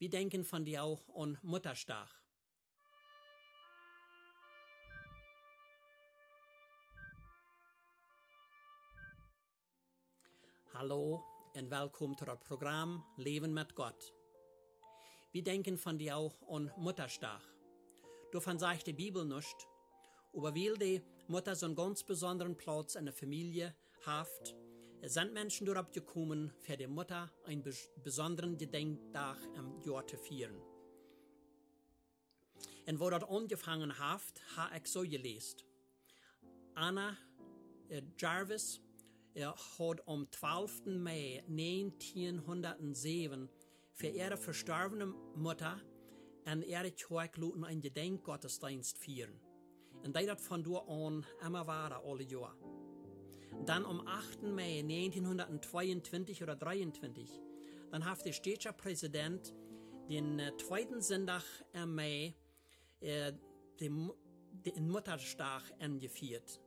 Wir denken von dir auch an Mutterstag. Hallo und willkommen zu das Programm Leben mit Gott. Wir denken von dir auch an Mutterstag. Davon sagt die Bibel nicht, aber weil die Mutter so einen ganz besonderen Platz in der Familie hat, sind Menschen darauf gekommen, für die Mutter einen besonderen Gedenktag im Jahr zu feiern. Und wo das angefangen hat, habe ich so gelesen. Anna äh, Jarvis äh, hat am 12. Mai 1907 für ihre verstorbene Mutter en ihre Kirche einen Gedenkgottesdienst feiern. Und das von dort an immer weiter alle Jahre. Dann am 8. Mai 1922 oder 23, dann hat der städtische Präsident den äh, zweiten Sonntag im Mai äh, den, den Mutterstag eingeführt.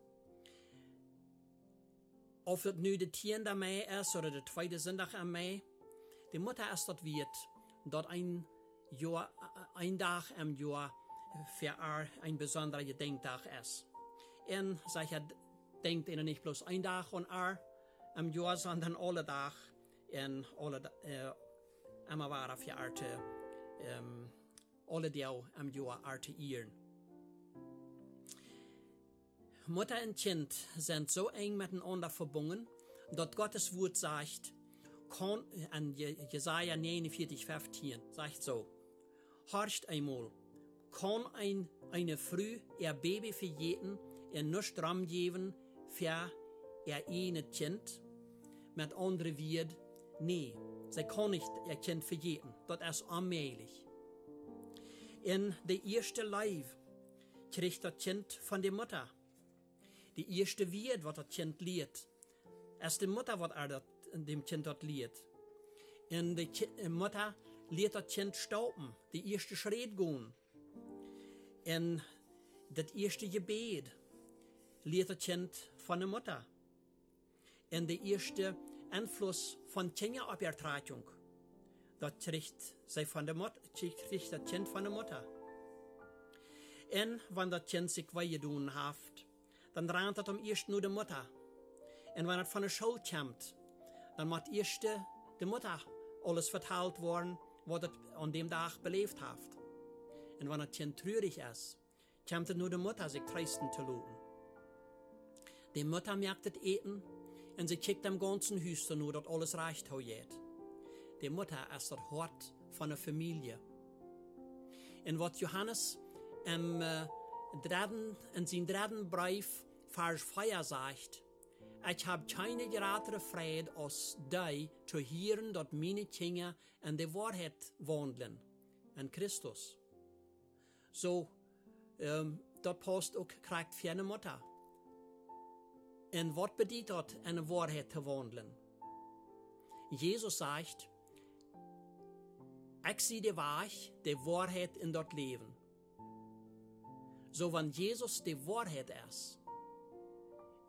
Ob es nu der 10. Mai ist oder der zweite Sonntag im Mai, die Mutter ist dort wird, dort ein Jahr, äh, ein Tag im Jahr für ein besonderer Gedenktag ist. Und sicher denkt ihnen nicht bloß ein Tag und er im Jahr, sondern alle Tag und alle, äh, immer war für Arte, ähm, alle die im Jahr Arte ihren. Mutter und Kind sind so eng miteinander verbunden, dass Gottes Wort sagt, an Jesaja 49, 15, sagt so, horcht einmal, kann ein, eine Früh ihr Baby für jeden, ihr nicht Raum geben, für ihr eine Kind? Mit anderen wird, nee, sie kann nicht ihr Kind für jeden, das ist unmöglich. In der erste Leib kriegt das Kind von der Mutter. Die erste wird, was das Kind lehrt. Erst die Mutter, was er dem Kind dort lehrt. Und die Mutter lehrt das Kind stauben, die erste Schritt gehen. Und das erste Gebet lehrt das Kind von der Mutter. Und der erste Einfluss von Kinderabübertragung, das kriegt, sie von der Mutter, kriegt das Kind von der Mutter. Und wenn das Kind sich weitertun hat, dann rennt das am ersten nur die Mutter. Und wenn es von der Schule kommt, dann muss erst die Mutter alles verteilt worden, was es an dem Tag belebt hat. Und wenn das Kind traurig ist, kommt nur die Mutter sich trösten zu lassen. Die Mutter merkt das Eten und sie kickt dem ganzen Haus nur, dass alles reicht hat. Die Mutter ist das Hort von der Familie. Und was Johannes im, äh, dritten, in seinem dritten Brief, Vers 4 sagt, ich habe keine größere Freude als die zu hören, dass meine Kinder in der Wahrheit wandeln, in Christus. So, ähm, das passt auch kriegt für eine Mutter. Und was bedeutet das, in der Wahrheit zu wandeln? Jesus sagt, ich sehe die Wahrheit, in dort Leben. So, wenn Jesus die Wahrheit ist,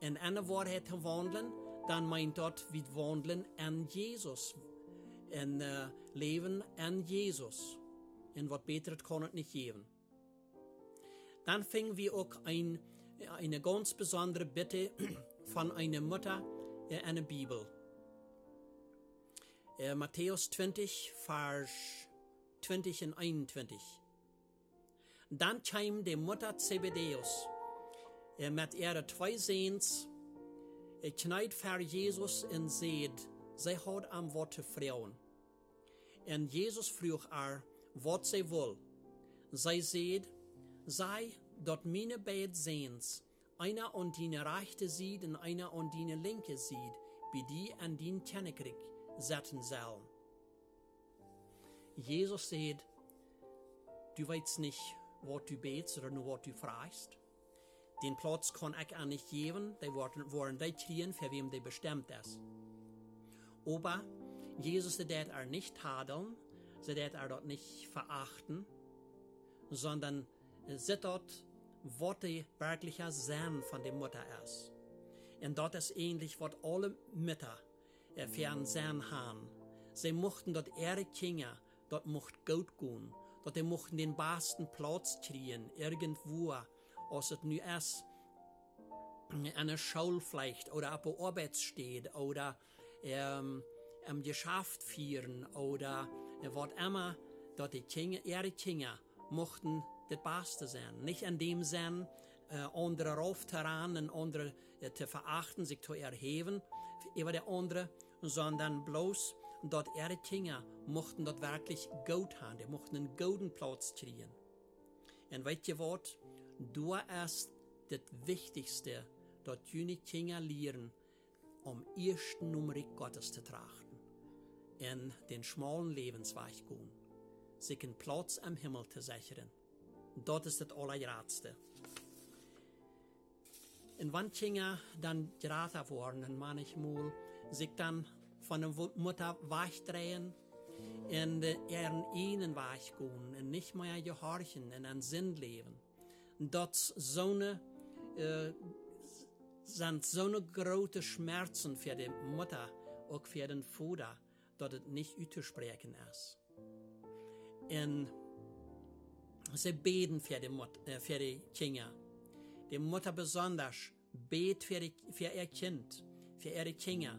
in einer Wahrheit zu wandeln, dann meint dort, wir wandeln an Jesus. En uh, Leben an Jesus. Und was Beteres kann es nicht geben. Dann fingen wir auch ein, eine ganz besondere Bitte von einer Mutter in einer Bibel. Uh, Matthäus 20, Vers 20 und 21. Dann kam die Mutter Zebedeus met ihre zwei Sehens, kneit für Jesus in seed, sie hat am Wort Frauen. Und Jesus frug er, was sie will. Sie seht, sei dort meine beiden Sehens, einer an die rechte sieht und einer an die linke sieht, wie die an den Kennekrieg setzen sollen. Jesus sagt, du weißt nicht, was du betest oder nur was du fragst. Den Platz kann ich auch nicht geben, die wollen die kriegen, für wem die bestimmt ist. Aber Jesus wird er nicht tadeln, sie wird er dort nicht verachten, sondern sie dort, was die wirkliche Sinn von der Mutter ist. Und dort ist ähnlich, was alle Mütter für einen Sinn haben. Sie mochten dort ihre Kinder dort mocht gut gehen, dort er mochten den besten Platz kriegen, irgendwo, als es nu erst eine Schule vielleicht oder auf der Arbeit steht oder ähm, am Geschäft führen oder was immer, dort die Kinder, ihre Kinder mochten das Beste sein. Nicht in dem Sinn, äh, andere raufzuran und andere äh, zu verachten, sich zu erheben über der andere, sondern bloß dort ihre Kinder mochten dort wirklich gut haben, die mochten einen guten Platz kriegen. Und weißt was? Du hast das Wichtigste, dort jene Kinder lernen, um ersten Nummer Gottes zu trachten, in den schmalen Lebensweg gehen, sich einen Platz am Himmel zu sichern. Dort ist das Allergradste. Und wenn Kinder dann geraten worden, und manchmal sich dann von der Mutter wegdrehen und ihren ihnen weggehen und nicht mehr gehorchen und einen Sinn leben. Dort so eine, äh, sind so eine große Schmerzen für die Mutter, auch für den Vater, dass es nicht auszusprechen ist. Und sie beten für die, Mut, äh, für die Kinder. Die Mutter besonders bet für, die, für ihr Kind, für ihre Kinder,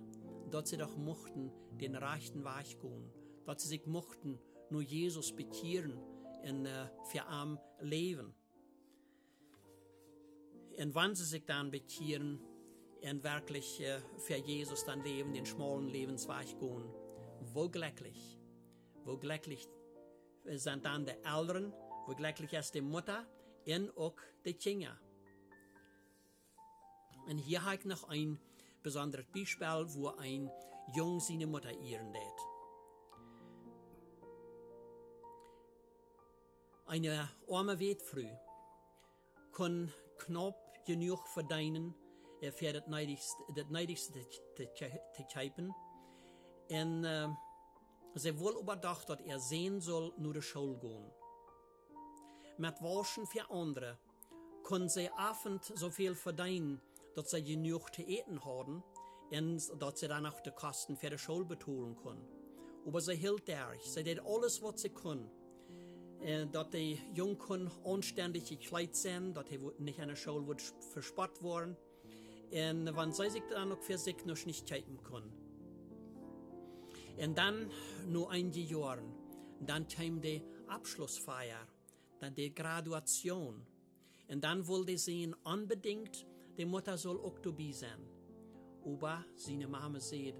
dort sie doch mochten den rechten Weg gehen, dort sie sich mochten nur Jesus bekehren und äh, für arm leben. Und wenn sie sich dann bekehren und wirklich äh, für Jesus dann leben, den schmalen Lebensweg gehen, wo glücklich, wo glücklich sind dann die Eltern, glücklich ist die Mutter und auch die Kinder. Und hier habe ich noch ein besonderes Beispiel, wo ein Jung seine Mutter ehren lädt. Eine arme Wetfrau kann knapp genug verdienen für das Neidigste, das Neidigste zu kaufen. Und äh, sie wohl überdacht, dass er sehen soll, nur die Schule gehen. Mit Waschen für andere können sie abend so viel verdienen, dass sie genug zu eten haben und dass sie dann auch die Kosten für die Schule betalen können. Aber sie hielt durch, sie did alles, was sie können. Äh, dass die Jungen anständig gekleidet sind, dass sie nicht an der Schule verspott worden. Und wenn sie sich dann auch für sich noch nicht kämpfen können. Und dann, nur einige Jahre, dann kam die Abschlussfeier, die Graduation. Und dann wollte sie unbedingt die Mutter soll dabei sein. Aber seine Mama sagt,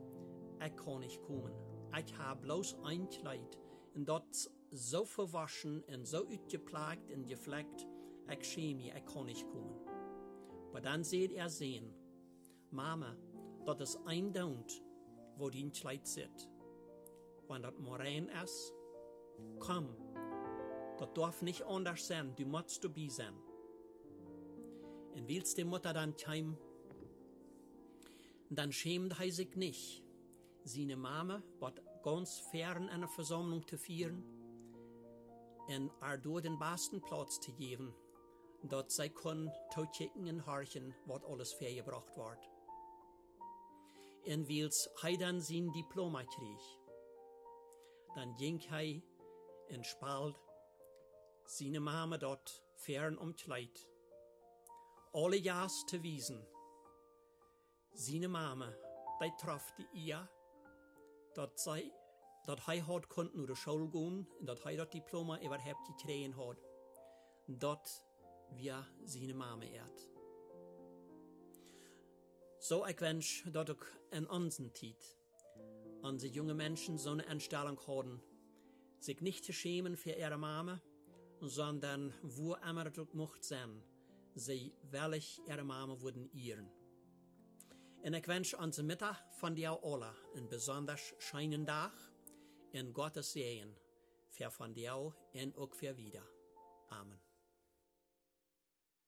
ich kann nicht kommen. Ich habe bloß ein Kleid und dort so verwaschen und so ausgeplagt und gefleckt, ich schäme mich, ich kann nicht kommen. Aber dann seht er sehen, Mama, dort ist ein Dund, wo dein Kleid sitzt. Wenn das Morain ist, komm, das darf nicht anders sein, du musst dabei sein. Und willst die Mutter dann heim, dann schämt er sich nicht, seine Mama wird ganz fern einer Versammlung zu führen und er durch den besten Platz zu geben, dort sie können tochicken und horchen, was alles vorgebracht wird. Und wills er dann sein Diploma krieg, dann ging er und spalt seine Mama dort fern umkleid alle jas te wiesen. Seine Mama, die traf die ihr, dat sei, dat hij had kunt naar de school gaan, en dat hij dat diploma überhaupt gekregen had. Dat wir seine Mama ehrt. So ich wünsch, dass auch in unseren Zeit unsere junge Menschen so eine Einstellung haben, sich nicht zu schämen für ihre Mama, sondern wo immer das macht sein, sie welch ihre Mama würden ihren. Und ich wünsche uns Mittag von dir alle einen besonders scheinen Tag in Gottes Sehen, für von dir und auch für wieder. Amen.